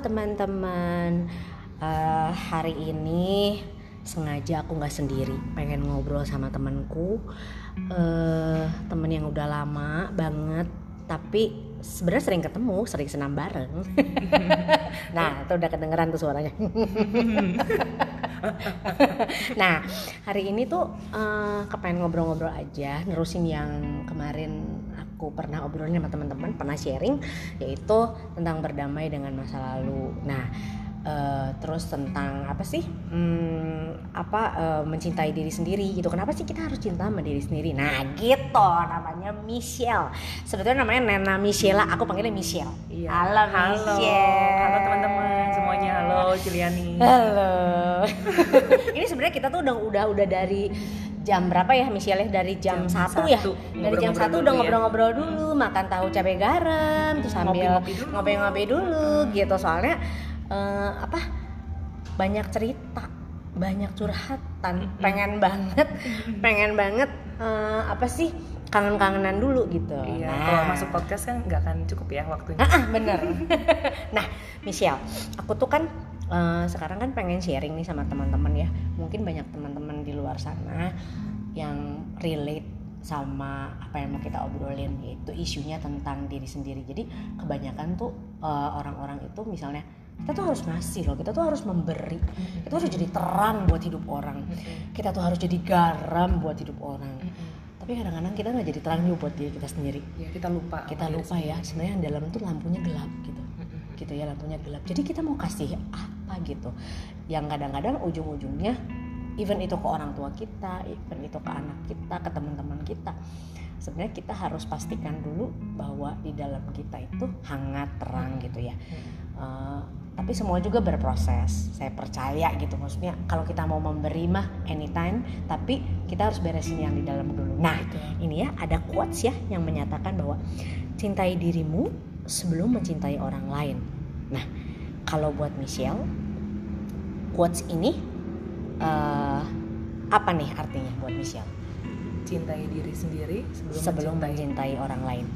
teman-teman. Eh, hari ini sengaja aku nggak sendiri, pengen ngobrol sama temanku, eh temen yang udah lama banget, tapi sebenarnya sering ketemu, sering senam bareng. nah, itu udah kedengeran tuh suaranya. nah, hari ini tuh eh, kepengen ngobrol-ngobrol aja, nerusin yang kemarin aku pernah obrolin sama teman-teman, pernah sharing, yaitu tentang berdamai dengan masa lalu. Nah, eh, terus tentang apa sih? Hmm, apa eh, mencintai diri sendiri gitu. Kenapa sih kita harus cinta sama diri sendiri? Nah, gitu namanya Michelle. Sebetulnya namanya Nena Michela, aku panggilnya Michelle. Iya. Halo, halo, Michelle. halo teman-teman semuanya. Halo Ciliani. Halo. Ini sebenarnya kita tuh udah udah udah dari jam berapa ya Michelle? Dari jam, Jam satu ya. satu. Dari jam Ngobrol-ngobrol satu dulu udah ya. ngobrol-ngobrol dulu, makan tahu cabai garam, terus sambil Ngopi-ngopi dulu. dulu gitu. Soalnya eh, apa? Banyak cerita, banyak curhatan. Pengen banget, pengen banget eh, apa sih? Kangen-kangenan dulu gitu. Iya, Nah. kalau masuk podcast kan nggak akan cukup ya waktunya. Ah, ah, bener. nah, Michelle, aku tuh kan eh, sekarang kan pengen sharing nih sama teman-teman ya. Mungkin banyak teman-teman di luar sana yang relate sama apa yang mau kita obrolin yaitu isunya tentang diri sendiri. Jadi kebanyakan tuh eh, orang-orang itu misalnya kita tuh harus ngasih loh, kita tuh harus memberi, kita tuh harus jadi terang buat hidup orang, kita tuh harus jadi garam buat hidup orang. Tapi kadang-kadang kita nggak jadi terang juga buat diri kita sendiri Ya kita lupa. kita lupa ya sebenarnya yang dalam tuh lampunya gelap gitu gitu ya lampunya gelap jadi kita mau kasih apa gitu. Yang kadang-kadang ujung-ujungnya even itu ke orang tua kita even itu ke anak kita ke teman-teman kita sebenarnya kita harus pastikan dulu bahwa di dalam kita itu hangat terang gitu ya. Eh, tapi semua juga berproses. Saya percaya gitu maksudnya kalau kita mau memberi mah anytime tapi kita harus beresin yang di dalam dulu. Nah ini ya ada quotes ya yang menyatakan bahwa cintai dirimu sebelum mencintai orang lain. Nah, kalau buat Michelle, quotes ini eh, apa nih artinya buat Michelle? Cintai diri sendiri sebelum, Sebelum mencintai. mencintai orang lain,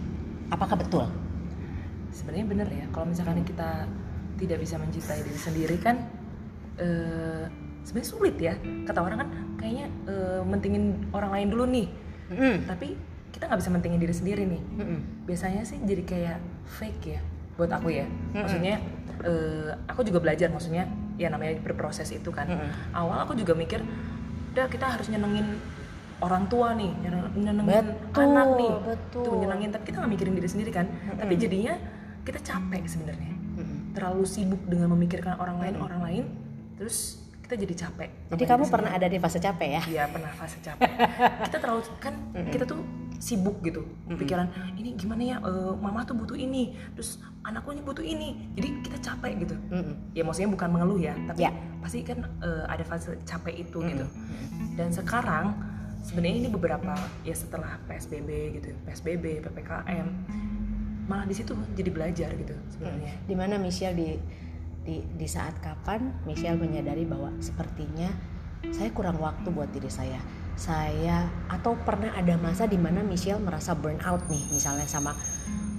apakah betul? Sebenarnya bener ya. Kalau misalkan kita tidak bisa mencintai diri sendiri kan, eh, sebenarnya sulit ya. Kata orang kan kayaknya eh, mentingin orang lain dulu nih. Mm-mm. Tapi kita nggak bisa mentingin diri sendiri nih. Mm-mm. biasanya sih jadi kayak fake ya buat aku ya Mm-mm. maksudnya eh, aku juga belajar maksudnya ya namanya berproses itu kan Mm-mm. awal aku juga mikir udah kita harus nyenengin orang tua nih nyeneng- nyenengin Betul, anak nih betul. tuh nyenengin tapi kita nggak mikirin diri sendiri kan tapi Mm-mm. jadinya kita capek sebenarnya Mm-mm. terlalu sibuk dengan memikirkan orang lain orang lain terus kita jadi capek Jadi kamu pernah ada di fase capek ya? Iya pernah fase capek. kita terlalu kan kita tuh sibuk gitu pikiran ini gimana ya eh, mama tuh butuh ini terus anakku ini butuh ini jadi kita capek gitu Mm-mm. ya maksudnya bukan mengeluh ya tapi Ya. pasti kan eh, ada fase capek itu Mm-mm. gitu dan sekarang sebenarnya ini beberapa ya setelah psbb gitu psbb ppkm malah di situ jadi belajar gitu sebenarnya Di mana Michelle di di di saat kapan Michelle menyadari bahwa sepertinya saya kurang waktu buat diri saya. Saya atau pernah ada masa di mana Michelle merasa burn out nih, misalnya sama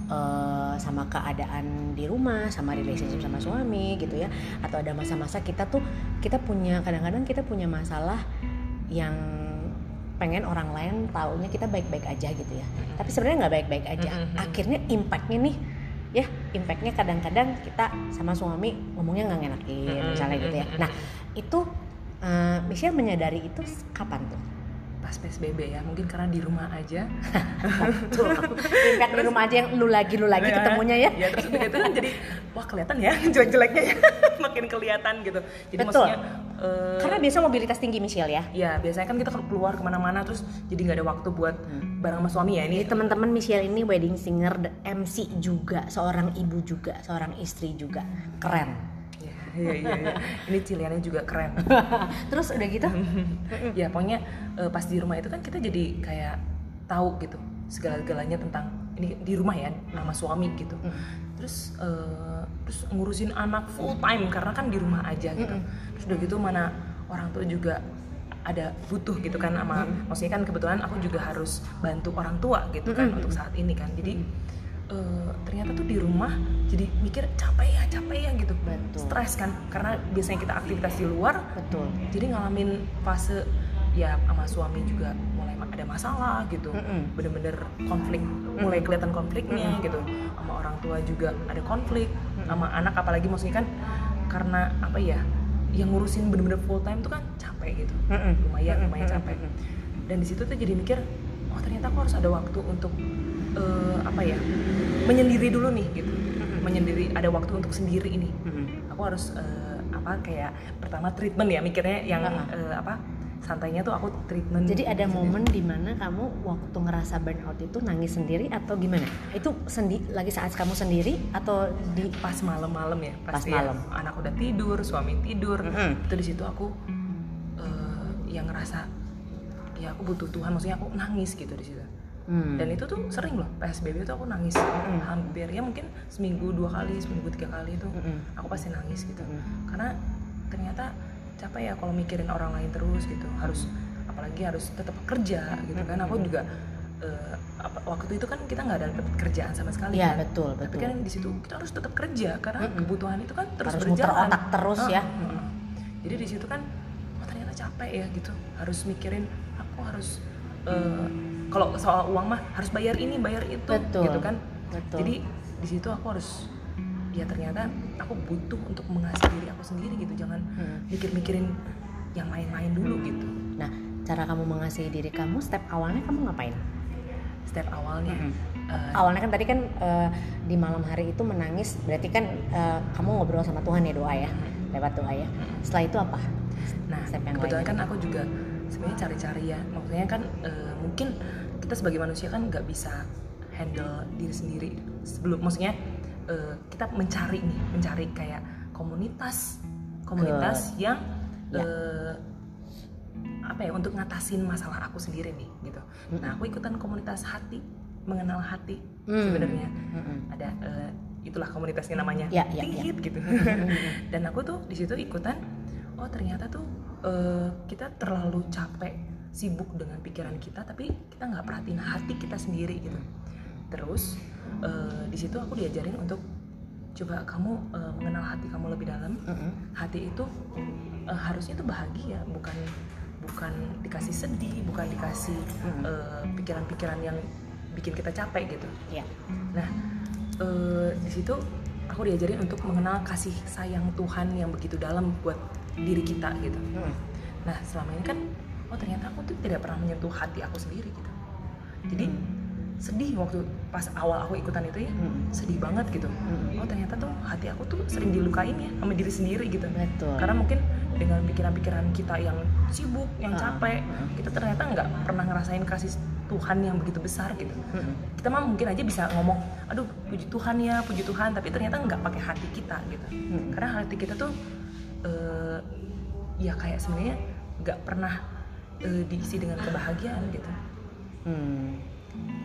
eh, sama keadaan di rumah, sama relationship sama suami gitu ya. Atau ada masa-masa kita tuh kita punya kadang-kadang kita punya masalah yang pengen orang lain taunya kita baik-baik aja gitu ya. Tapi sebenarnya nggak baik-baik aja. Mm-mm. Akhirnya impactnya nih ya impactnya kadang-kadang kita sama suami ngomongnya nggak ngenakin misalnya gitu ya mm-mm. nah itu eh, Michelle menyadari itu kapan tuh pas psbb ya mungkin karena di rumah aja. Tuh impact di rumah aja yang lu lagi lu lagi ketemunya ya. ya terus gitu kan jadi wah kelihatan ya jelek-jeleknya ya. Makin kelihatan gitu. Jadi Betul. maksudnya eh, karena biasa mobilitas tinggi Michelle ya? Ya biasanya kan kita keluar ke mana-mana terus jadi nggak ada waktu buat bareng sama suami ya ini. Teman-teman Michelle ini wedding singer, MC juga, seorang ibu juga, seorang istri juga, keren. Ya, iya iya iya. ini ciliannya juga keren. Terus udah gitu, ya pokoknya eh, pas di rumah itu kan kita jadi kayak tahu gitu segala-galanya tentang ini di rumah ya nama suami gitu. Terus eh, terus ngurusin anak full time karena kan di rumah aja gitu. Terus udah gitu mana orang tua juga ada butuh gitu kan sama maksudnya kan kebetulan aku juga harus bantu orang tua gitu kan untuk saat ini kan. Jadi eh, ternyata tuh di rumah jadi mikir capek ya capek ya gitu. Betul. stres kan karena biasanya kita aktivitas di luar betul. jadi ngalamin fase ya sama suami juga mulai ada masalah gitu. Mm-mm. bener-bener konflik mulai kelihatan konfliknya gitu. Sama orang tua juga ada konflik sama anak apalagi maksudnya kan karena apa ya yang ngurusin bener-bener full time tuh kan capek gitu. Mm-mm. lumayan Mm-mm, lumayan capek. Mm-mm. dan di situ tuh jadi mikir oh ternyata aku harus ada waktu untuk eh, apa ya menyendiri dulu nih gitu menyendiri ada waktu untuk sendiri ini Mm-mm. aku harus eh, apa kayak pertama treatment ya mikirnya yang eh, apa santainya tuh aku treatment Jadi ada sendiri. momen di mana kamu waktu ngerasa burnout itu nangis sendiri atau gimana? Itu sendi lagi saat kamu sendiri atau di pas malam-malam ya Pas ya. malam. anak udah tidur suami tidur Mm-mm. itu di situ aku eh, yang ngerasa ya aku butuh Tuhan maksudnya aku nangis gitu di situ Hmm. dan itu tuh sering loh PSBB itu aku nangis hampir ya mungkin seminggu dua kali seminggu tiga kali itu Mm-mm. aku pasti nangis gitu Mm-mm. karena ternyata capek ya kalau mikirin orang lain terus gitu harus apalagi harus tetap kerja gitu kan aku juga apa, waktu itu kan kita nggak ada kerjaan sama sekali Iya, kan betul, tapi betul. kan di situ kita harus tetap kerja karena kebutuhan itu kan terus Harus muter berjalan otak terus ya. Ah, ah. jadi di situ kan oh ternyata capek ya gitu harus mikirin aku harus eh, kalau soal uang mah harus bayar ini bayar itu Betul, gitu kan betul. jadi di situ aku harus ya ternyata aku butuh untuk mengasihi diri aku sendiri gitu jangan Hmm. mikir-mikirin yang lain-lain dulu gitu Nah, cara kamu mengasihi diri kamu, step awalnya kamu ngapain? step awalnya Mm-mm. eh, Awalnya kan tadi kan eh, di malam hari itu menangis, berarti kan eh, kamu ngobrol sama Tuhan ya doa ya, lewat doa ya. Setelah itu apa? Nah, Step yang kebetulan kan aku juga sebenarnya cari-cari ya. Maksudnya kan eh, mungkin kita sebagai manusia kan nggak bisa handle diri sendiri sebelum maksudnya eh, kita mencari nih, mencari kayak komunitas komunitas yang Ya. eh, apa ya untuk ngatasin masalah aku sendiri nih gitu. Nah, aku ikutan komunitas hati, mengenal hati Hmm. sebenarnya. Mm-mm. Ada eh, itulah komunitasnya namanya Ya, ya, ya. Tit gitu. Dan aku tuh di situ ikutan oh ternyata tuh eh, kita terlalu capek sibuk dengan pikiran kita tapi kita nggak perhatiin hati kita sendiri gitu. Terus eh, di situ aku diajarin untuk coba kamu eh, mengenal hati kamu lebih dalam. Mm-mm. Hati itu eh, harusnya tuh bahagia bukan bukan dikasih sedih, bukan dikasih pikiran-pikiran yang bikin kita capek gitu. Ya. Nah, eh, di situ aku diajarin untuk mengenal kasih sayang Tuhan yang begitu dalam buat diri kita gitu. Mm. Nah, selama ini kan, oh ternyata aku tuh tidak pernah menyentuh hati aku sendiri gitu. Jadi sedih waktu pas awal aku ikutan itu ya, Mm. sedih banget gitu. Mm. Oh ternyata tuh hati aku tuh sering dilukain ya sama diri sendiri gitu. Betul. Karena mungkin dengan pikiran-pikiran kita yang sibuk, yang Ah, capek, ah. kita ternyata nggak pernah ngerasain kasih Tuhan yang begitu besar gitu Mm-mm. kita mah mungkin aja bisa ngomong aduh puji Tuhan ya puji Tuhan tapi ternyata nggak pakai hati kita gitu Hmm. karena hati kita tuh eh, ya kayak sebenarnya nggak pernah eh, diisi dengan kebahagiaan gitu. Hmm.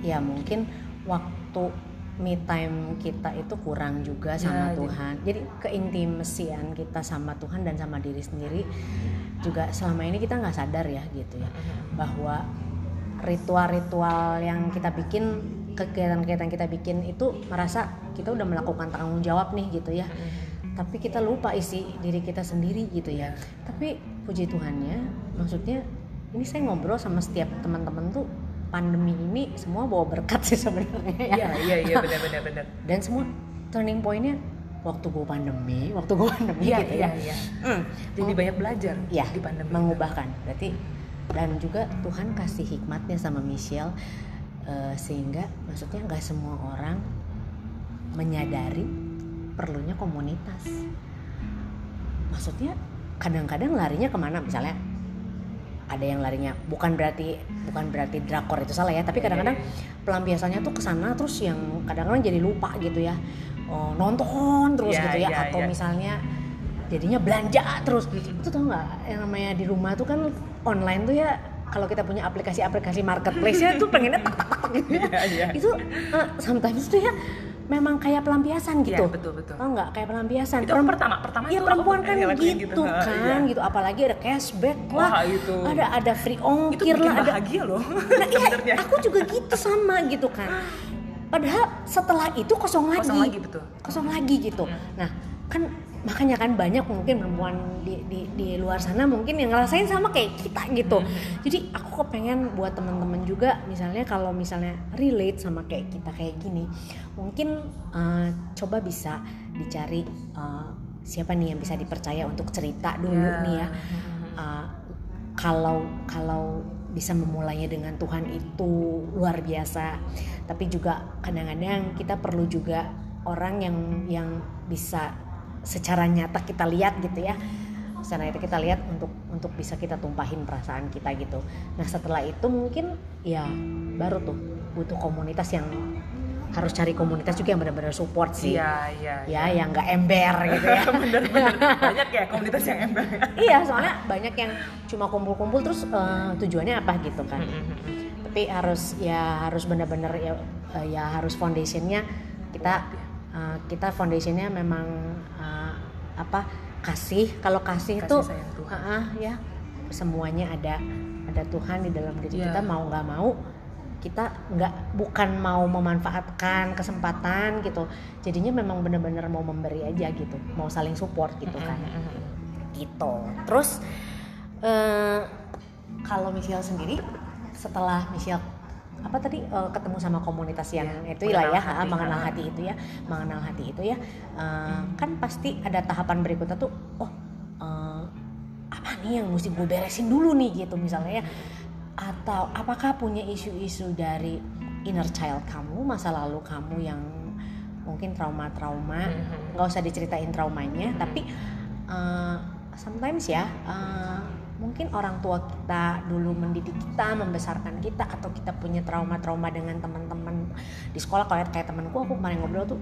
Ya mungkin waktu me time kita itu kurang juga sama Ya, Tuhan. Jadi keintimasian kita sama Tuhan dan sama diri sendiri juga selama ini kita nggak sadar ya gitu ya. Bahwa ritual-ritual yang kita bikin kegiatan-kegiatan kita bikin itu merasa kita udah melakukan tanggung jawab nih gitu ya tapi kita lupa isi diri kita sendiri gitu ya. Tapi puji Tuhannya maksudnya ini saya ngobrol sama setiap teman-teman tuh pandemi ini semua bawa berkat sih sebenarnya ya. Iya iya iya benar dan semua turning pointnya waktu gue pandemi waktu gue pandemi iya gitu iya ya. iya Hmm. jadi banyak belajar ya di pandemi mengubahkan. Berarti dan juga Tuhan kasih hikmatnya sama Michelle eh, sehingga maksudnya nggak semua orang menyadari perlunya komunitas maksudnya kadang-kadang larinya ke mana misalnya ada yang larinya bukan berarti bukan berarti drakor itu salah ya tapi kadang-kadang pelampiasannya tuh ke sana terus yang kadang-kadang jadi lupa gitu ya oh, nonton terus Iya, gitu ya iya, atau iya. misalnya jadinya belanja terus itu tau nggak yang namanya di rumah tuh kan online tuh ya kalau kita punya aplikasi-aplikasi marketplace ya tuh pengennya tak tak tak gitu ya. Iya, iya. itu eh, sometimes tuh ya memang kayak pelampiasan gitu. Iya, betul, betul. tau nggak? Kayak pelampiasan. Itu Perem- pertama pertama Iya itu perempuan kan gitu, Ha, kan iya. gitu. Apalagi ada cashback Wah, lah itu. ada ada free itu ongkir bikin lah ada bahagia loh Nah, iya, aku juga gitu sama gitu kan. Padahal setelah itu kosong lagi kosong lagi. betul. Kosong lagi gitu. Nah kan makanya kan banyak mungkin perempuan di, di, di luar sana mungkin yang ngerasain sama kayak kita gitu. Jadi aku kepengen buat teman-teman juga misalnya kalau misalnya relate sama kayak kita kayak gini mungkin eh, coba bisa dicari eh, siapa nih yang bisa dipercaya untuk cerita dulu Ya. nih ya. Uh, kalau kalau bisa memulainya dengan Tuhan itu luar biasa. Tapi juga kadang-kadang kita perlu juga orang yang yang bisa secara nyata kita lihat gitu ya. Secara nyata kita lihat untuk untuk bisa kita tumpahin perasaan kita gitu. Nah setelah itu mungkin ya baru tuh butuh komunitas yang harus cari komunitas juga yang benar-benar support sih. Iya iya ya yang nggak ember gitu ya. Bener-bener banyak ya komunitas yang ember iya soalnya banyak yang cuma kumpul-kumpul terus eh, tujuannya apa gitu kan. Tapi harus ya harus benar-benar ya eh, ya harus foundationnya kita eh, kita foundationnya memang eh, apa kasih. Kalau kasih, Kasih itu Tuhan. ah, ah, ya semuanya ada ada Tuhan di dalam diri Iya. kita mau nggak mau kita nggak bukan mau memanfaatkan kesempatan gitu. Jadinya memang benar-benar mau memberi aja gitu mau saling support gitu kan. gitu. Terus eh, kalau Michelle sendiri setelah Michelle apa tadi eh, ketemu sama komunitas yang Iya, itu lah ya mengenal hati. mengenal Ah. hati itu ya mengenal hati itu ya eh, kan pasti ada tahapan berikutnya tuh oh eh, apa nih yang mesti gue beresin dulu nih gitu misalnya ya atau apakah punya isu-isu dari inner child kamu masa lalu kamu yang mungkin trauma-trauma Mhm. nggak usah diceritain traumanya tapi uh, sometimes ya uh, mungkin orang tua kita dulu mendidik kita membesarkan kita atau kita punya trauma-trauma dengan teman-teman di sekolah. Kayak kayak temanku aku kemarin ngobrol tuh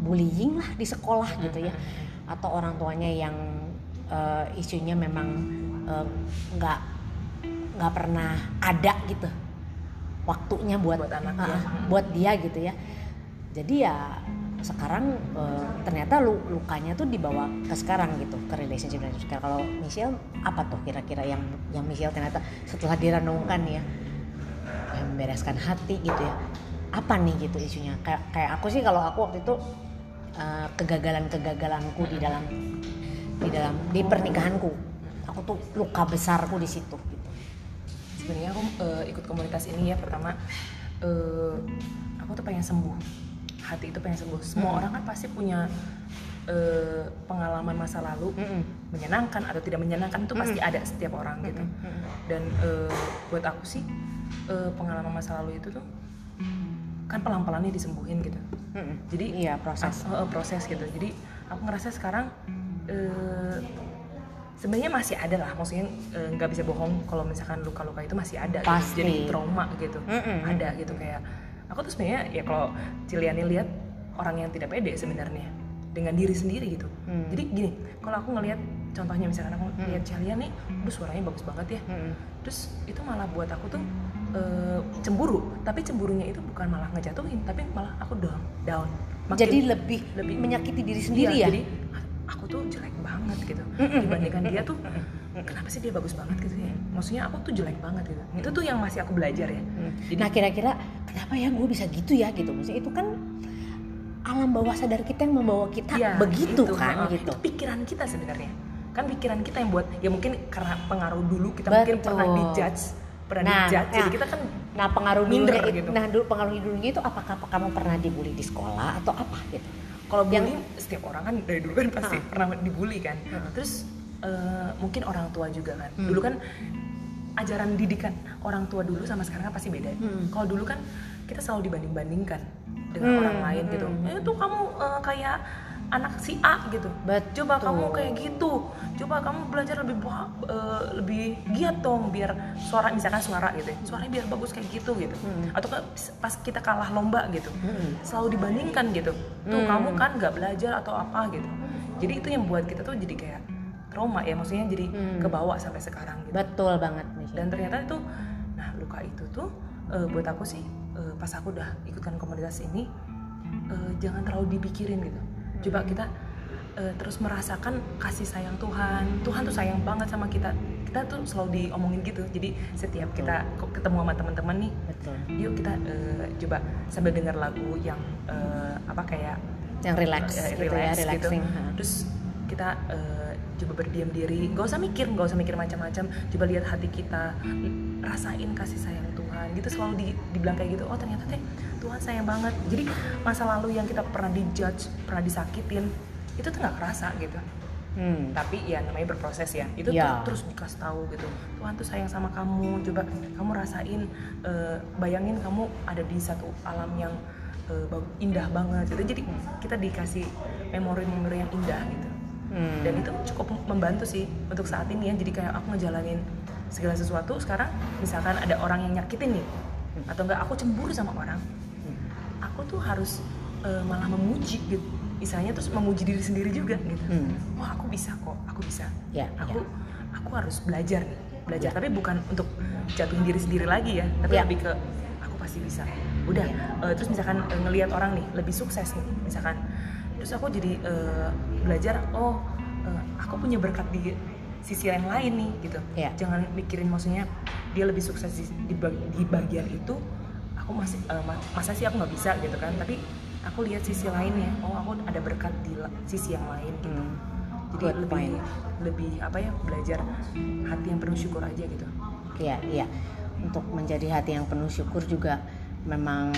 bullying lah di sekolah gitu ya. Atau orang tuanya yang uh, isunya memang uh, nggak nggak pernah ada gitu waktunya buat Buat anak uh, buat dia gitu ya. Jadi ya sekarang eh, ternyata lu lukanya tuh dibawa ke sekarang gitu ke relationship dan sekarang kalau Michelle apa tuh kira-kira yang yang Michelle ternyata setelah direnungkan ya yang membereskan hati gitu ya? Apa nih gitu isunya? Kayak kayak aku sih kalau aku waktu itu eh, kegagalan-kegagalanku di dalam di dalam di pernikahanku. Aku tuh luka besarku di situ gitu. Sebenarnya aku eh, ikut komunitas ini ya pertama eh, aku tuh pengen sembuh hati itu pengen sembuh. Semua orang kan pasti punya eh, pengalaman masa lalu. Mm-mm. menyenangkan atau tidak menyenangkan itu pasti ada setiap orang gitu. Dan eh, buat aku sih eh, pengalaman masa lalu itu tuh kan pelan-pelan nih disembuhin gitu. Jadi iya proses. eh, proses gitu. Jadi aku ngerasa sekarang eh, sebenarnya masih ada lah. Maksudnya nggak bisa bohong kalau misalkan luka-luka itu masih ada gitu. Pasti. jadi trauma gitu. Mm-mm. ada gitu kayak aku tuh sebenarnya ya kalau Ciliani lihat orang yang tidak pede sebenarnya dengan diri sendiri gitu. Hmm. jadi gini kalau aku ngelihat contohnya misalkan aku lihat Cilian nih aduh suaranya bagus banget ya. Mm-mm. terus itu malah buat aku tuh eh, cemburu. Tapi cemburunya itu bukan malah ngejatuhin tapi malah aku down down. Makin- jadi lebih lebih- menyakiti diri sendiri Iya, ya? jadi aku tuh jelek banget gitu. Dibandingkan dia tuh kenapa sih dia bagus banget gitu ya maksudnya aku tuh jelek banget gitu itu tuh yang masih aku belajar ya jadi nah kira-kira kenapa ya gue bisa gitu ya gitu maksudnya itu kan alam bawah sadar kita yang membawa kita ya, begitu itu, kan heeh. gitu itu pikiran kita sebenarnya kan pikiran kita yang buat ya mungkin karena pengaruh dulu kita mungkin Betul. pernah dijudge pernah Nah, dijudge jadi nah. kita kan nah pengaruh Minder dulunya itu gitu. nah dulu pengaruh dulunya itu apakah kamu pernah dibully di sekolah atau apa gitu kalau Yang- bully setiap orang kan dari dulu kan pasti Ha. pernah dibully kan Ha. terus eh, mungkin orang tua juga kan Hmm. dulu kan ajaran didikan orang tua dulu sama sekarang kan pasti beda Hmm. kalau dulu kan kita selalu dibanding bandingkan dengan Hmm, orang lain gitu hmm. eh tuh kamu eh, kayak anak si A gitu Betul. coba kamu kayak gitu coba kamu belajar lebih eh, lebih giat dong biar suara misalkan suara gitu ya suaranya biar bagus kayak gitu gitu Hmm. atau pas kita kalah lomba gitu Hmm. selalu dibandingkan gitu tuh Hmm. kamu kan nggak belajar atau apa gitu jadi itu yang buat kita tuh jadi kayak trauma ya maksudnya jadi Hmm. kebawa sampai sekarang gitu betul banget Michelle. dan ternyata itu nah luka itu tuh eh, buat aku sih eh, pas aku udah ikutkan komunitas ini eh, jangan terlalu dipikirin gitu coba kita eh, terus merasakan kasih sayang Tuhan Tuhan tuh sayang banget sama kita kita tuh selalu diomongin gitu jadi setiap kita kok ketemu sama teman-teman nih betul yuk kita eh, coba sambil dengar lagu yang eh, apa kayak yang relax gitu ya relax gitu. relaxing ha. terus kita eh, coba berdiam diri. Nggak usah mikir nggak usah mikir macam-macam. Coba lihat hati kita rasain kasih sayang Tuhan. Gitu selalu di, dibilang kayak gitu oh ternyata teh Tuhan sayang banget. Jadi masa lalu yang kita pernah dijudge pernah disakitin itu tuh nggak kerasa gitu. Hmm. tapi ya namanya berproses ya. Itu Ya. tuh terus dikasih tahu gitu. Tuhan tuh sayang sama kamu. Coba kamu rasain eh, bayangin kamu ada di satu alam yang bag- indah banget. Gitu. Jadi kita dikasih memori-memori yang indah gitu Hmm. dan itu cukup membantu sih untuk saat ini ya jadi kayak aku ngejalanin segala sesuatu sekarang misalkan ada orang yang nyakitin nih atau enggak aku cemburu sama orang aku tuh harus eh, malah memuji gitu misalnya terus memuji diri sendiri juga gitu Hmm. wah aku bisa kok aku bisa Ya, aku ya. aku harus belajar nih belajar Ya. tapi bukan untuk jatuhin diri sendiri lagi ya tapi Ya. lebih ke aku pasti bisa udah eh, terus misalkan eh, ngelihat orang nih lebih sukses nih misalkan terus aku jadi eh, belajar oh eh, aku punya berkat di sisi yang lain nih gitu Ya. jangan mikirin maksudnya dia lebih sukses di, di, di bagian itu aku masih ma- masa sih aku nggak bisa gitu kan tapi aku lihat sisi lainnya oh aku ada berkat di sisi yang lain gitu Hmm. jadi Good lebih point. lebih apa ya belajar hati yang penuh syukur aja gitu Iya, iya. Untuk menjadi hati yang penuh syukur juga memang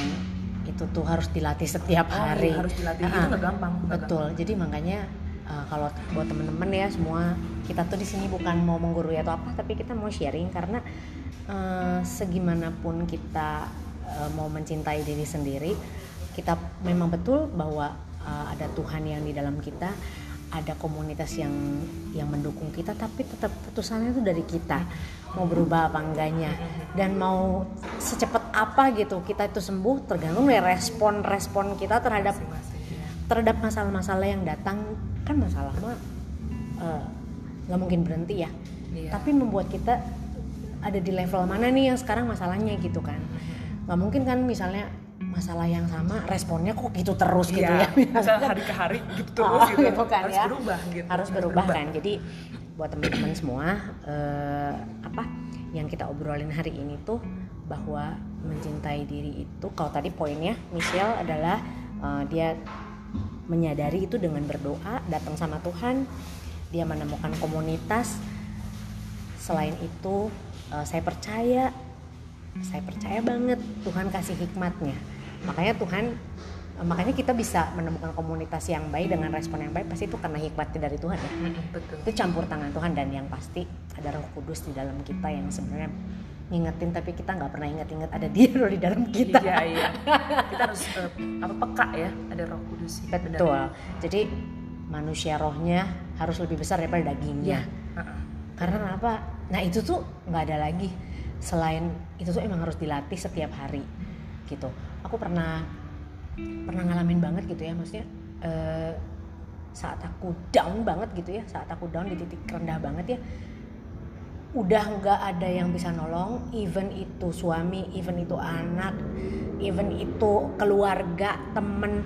itu tuh harus dilatih setiap Oh, iya, hari. harus dilatih. Itu Ah, nggak gampang, nggak Betul. Jadi makanya uh, kalau buat temen-temen ya semua kita tuh di sini bukan mau menggurui atau apa, tapi kita mau sharing karena uh, segimanapun kita uh, mau mencintai diri sendiri, kita memang betul bahwa uh, ada Tuhan yang di dalam kita, ada komunitas yang yang mendukung kita, tapi tetap putusannya itu dari kita mau berubah apa enggaknya. Dan mau secepat apa gitu kita itu sembuh tergantung dari respon-respon kita terhadap terhadap masalah-masalah yang datang. Kan masalah mah eh, nggak mungkin berhenti ya. Iya. tapi membuat kita ada di level mana nih yang sekarang masalahnya gitu kan. Nggak mungkin kan misalnya masalah yang sama responnya kok gitu terus gitu Iya, ya? misalnya hari ke hari gitu Oh, terus gitu, gitu kan harus ya. berubah gitu harus berubah. kan? Jadi buat teman-teman semua eh, apa yang kita obrolin hari ini tuh bahwa mencintai diri itu kalau tadi poinnya Michelle adalah eh, dia menyadari itu dengan berdoa datang sama Tuhan dia menemukan komunitas. Selain itu eh, saya percaya saya percaya banget Tuhan kasih hikmatnya. Makanya Tuhan eh, makanya kita bisa menemukan komunitas yang baik dengan respon yang baik pasti itu karena hikmatnya dari Tuhan ya. Betul. Itu campur tangan Tuhan dan yang pasti ada Roh Kudus di dalam kita yang sebenarnya ngingetin tapi kita nggak pernah inget-inget ada dia loh di dalam kita. Iya iya. Kita harus eh, apa peka ya ada roh kudus benar. betul. Jadi manusia rohnya harus lebih besar daripada dagingnya. Heeh. karena apa? Nah itu tuh nggak ada lagi selain itu tuh emang harus dilatih setiap hari gitu. Aku pernah pernah ngalamin banget gitu ya maksudnya eh, saat aku down banget gitu ya saat aku down di titik rendah banget ya udah nggak ada yang bisa nolong even itu suami even itu anak even itu keluarga temen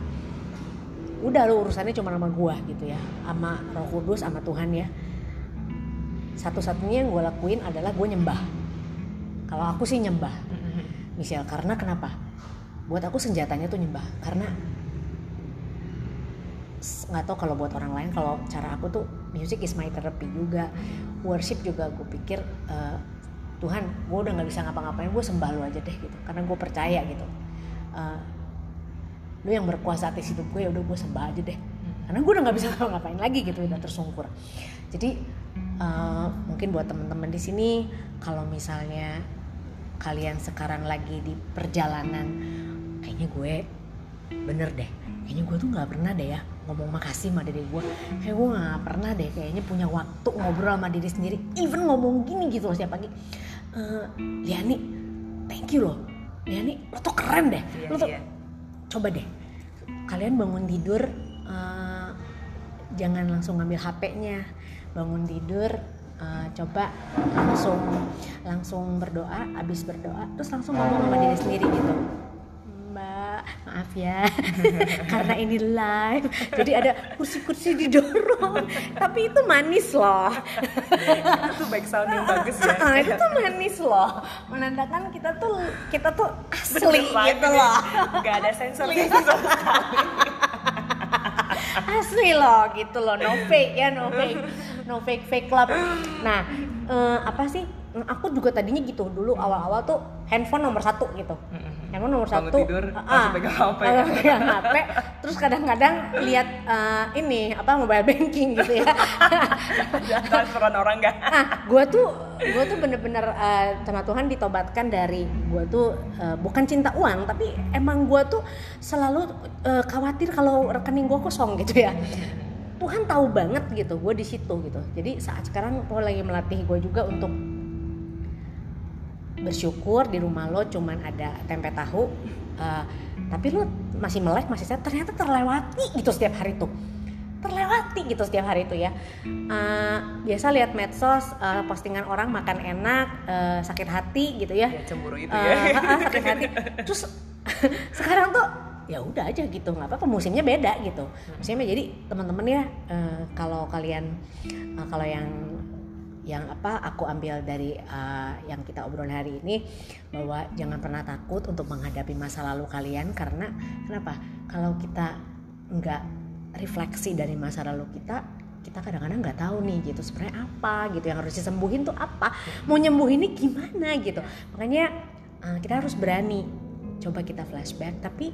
udah lu urusannya cuma sama gua gitu ya sama Roh Kudus sama Tuhan ya. Satu-satunya yang gue lakuin adalah gue nyembah kalau aku sih nyembah. Mm-mm. Michelle karena kenapa? Buat aku senjatanya tuh nyembah. Karena nggak tahu kalau buat orang lain kalau cara aku tuh music is my therapy juga. Worship juga gue pikir eh, Tuhan gue udah nggak bisa ngapa-ngapain gue sembah lu aja deh gitu. Karena gue percaya gitu. Eh, lu yang berkuasa atas hidup gue ya udah gue sembah aja deh. Karena gue udah nggak bisa ngapa-ngapain lagi gitu udah tersungkur. Jadi eh, mungkin buat temen-temen di sini kalau misalnya kalian sekarang lagi di perjalanan kayaknya gue bener deh. Kayaknya gue tuh nggak pernah deh ya ngomong makasih sama diri gue. Kayak gue nggak pernah deh kayaknya punya waktu ngobrol sama diri sendiri. Even ngomong gini gitu loh setiap pagi Eh, Liani thank you loh. Liani lo tuh keren deh. Iya, lo tuh iya. coba deh. Kalian bangun tidur eh, jangan langsung ngambil HP-nya bangun tidur eh, coba langsung langsung berdoa abis berdoa terus langsung ngomong sama diri sendiri gitu. Mbak. Maaf ya karena ini live jadi ada kursi-kursi didorong tapi itu manis loh. Itu back sound yang bagus ya. Itu tuh manis loh. Menandakan kita tuh kita tuh asli Bener gitu banget. loh. Nggak ada sensor sensor asli loh gitu loh. No fake ya no fake no fake fake club. Nah eh, apa sih? Aku juga tadinya gitu. Dulu awal-awal tuh handphone nomor satu gitu. Handphone nomor Bangun satu. tidur, ah, langsung pegang HP. langsung pegang HP terus kadang-kadang lihat eh, ini apa mobile banking gitu ya. Transferan orang nggak? Ah gue tuh gue tuh bener-bener eh, sama Tuhan ditobatkan dari gue tuh eh, bukan cinta uang tapi emang gue tuh selalu eh, khawatir kalau rekening gue kosong gitu ya Tuhan tahu banget gitu gue di situ gitu. Jadi saat sekarang gue lagi melatih gue juga untuk bersyukur di rumah lo cuman ada tempe tahu eh, tapi lo masih melek masih sehat ternyata terlewati gitu setiap hari tuh. Terlewati gitu setiap hari itu ya. Eh, biasa lihat medsos eh, postingan orang makan enak eh, sakit hati gitu ya. Ya cemburu itu Eh, ya. ah, ah, sakit hati. Terus sekarang tuh ya udah aja gitu nggak apa-apa musimnya beda gitu. Musimnya jadi teman-teman ya eh, kalau kalian eh, kalau yang yang apa aku ambil dari eh, yang kita obrol hari ini bahwa jangan pernah takut untuk menghadapi masa lalu kalian karena kenapa? Kalau kita nggak refleksi dari masa lalu kita kita kadang-kadang nggak tahu nih gitu sebenarnya apa gitu yang harus disembuhin tuh apa? Mau nyembuhinnya gimana gitu? Makanya eh, kita harus berani coba kita flashback tapi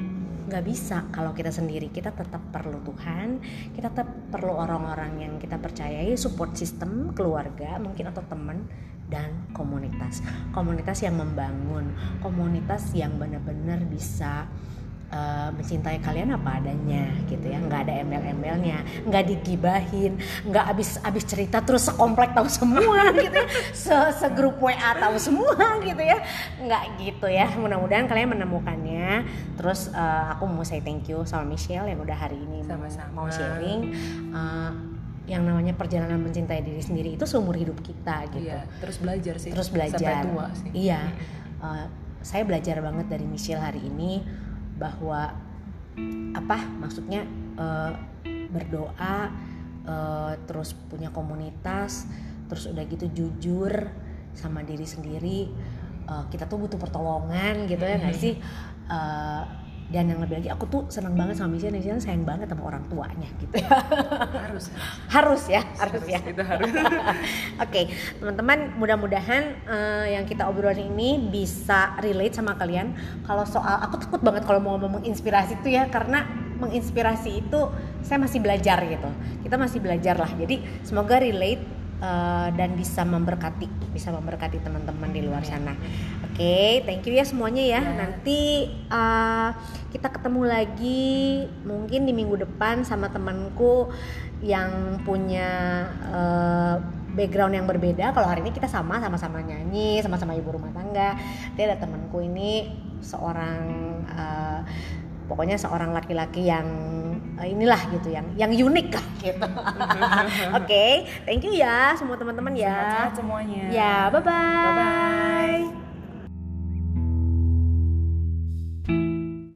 nggak bisa kalau kita sendiri. Kita tetap perlu Tuhan kita tetap perlu orang-orang yang kita percayai support system keluarga mungkin atau teman dan komunitas. Komunitas yang membangun komunitas yang benar-benar bisa uh, mencintai kalian apa adanya gitu ya. Nggak ada embel-embelnya nggak digibahin nggak abis abis cerita terus sekomplek tahu semua gitu ya. Se segrup WA tahu semua gitu ya. Nggak gitu ya. Mudah-mudahan kalian menemukannya. Terus uh, aku mau say thank you sama Michelle yang udah hari ini mau- Sama-sama. mau sharing. Uh, yang namanya perjalanan mencintai diri sendiri itu seumur hidup kita gitu. Iya terus belajar sih. Terus belajar. Sampai tua sih. Iya. Uh, saya belajar banget dari Michelle hari ini bahwa apa maksudnya uh, berdoa uh, terus punya komunitas terus udah gitu jujur sama diri sendiri Uh, kita tuh butuh pertolongan gitu ya nggak sih? Uh, dan yang lebih lagi aku tuh seneng banget sama Michelle Michelle sayang banget sama orang tuanya gitu ya harus harus ya harus ya itu harus Oke, teman-teman, mudah-mudahan eh, yang kita obrolin ini bisa relate sama kalian. Kalau soal, aku takut banget kalau mau ngomong menginspirasi itu ya, karena menginspirasi itu saya masih belajar gitu. Kita masih belajar lah. Jadi semoga relate eh, dan bisa memberkati, bisa memberkati teman-teman di luar sana. Oke, thank you ya semuanya ya. Nanti eh, kita ketemu lagi mungkin di minggu depan sama temanku yang punya eh, background yang berbeda. Kalau hari ini kita sama sama-sama nyanyi, sama-sama ibu rumah tangga. Nanti ada temanku ini seorang eh, pokoknya seorang laki-laki yang eh, inilah gitu yang yang unik lah gitu. Oke, thank you ya semua teman-teman ya. Sehat-sehat semuanya Ya, bye-bye. Bye-bye.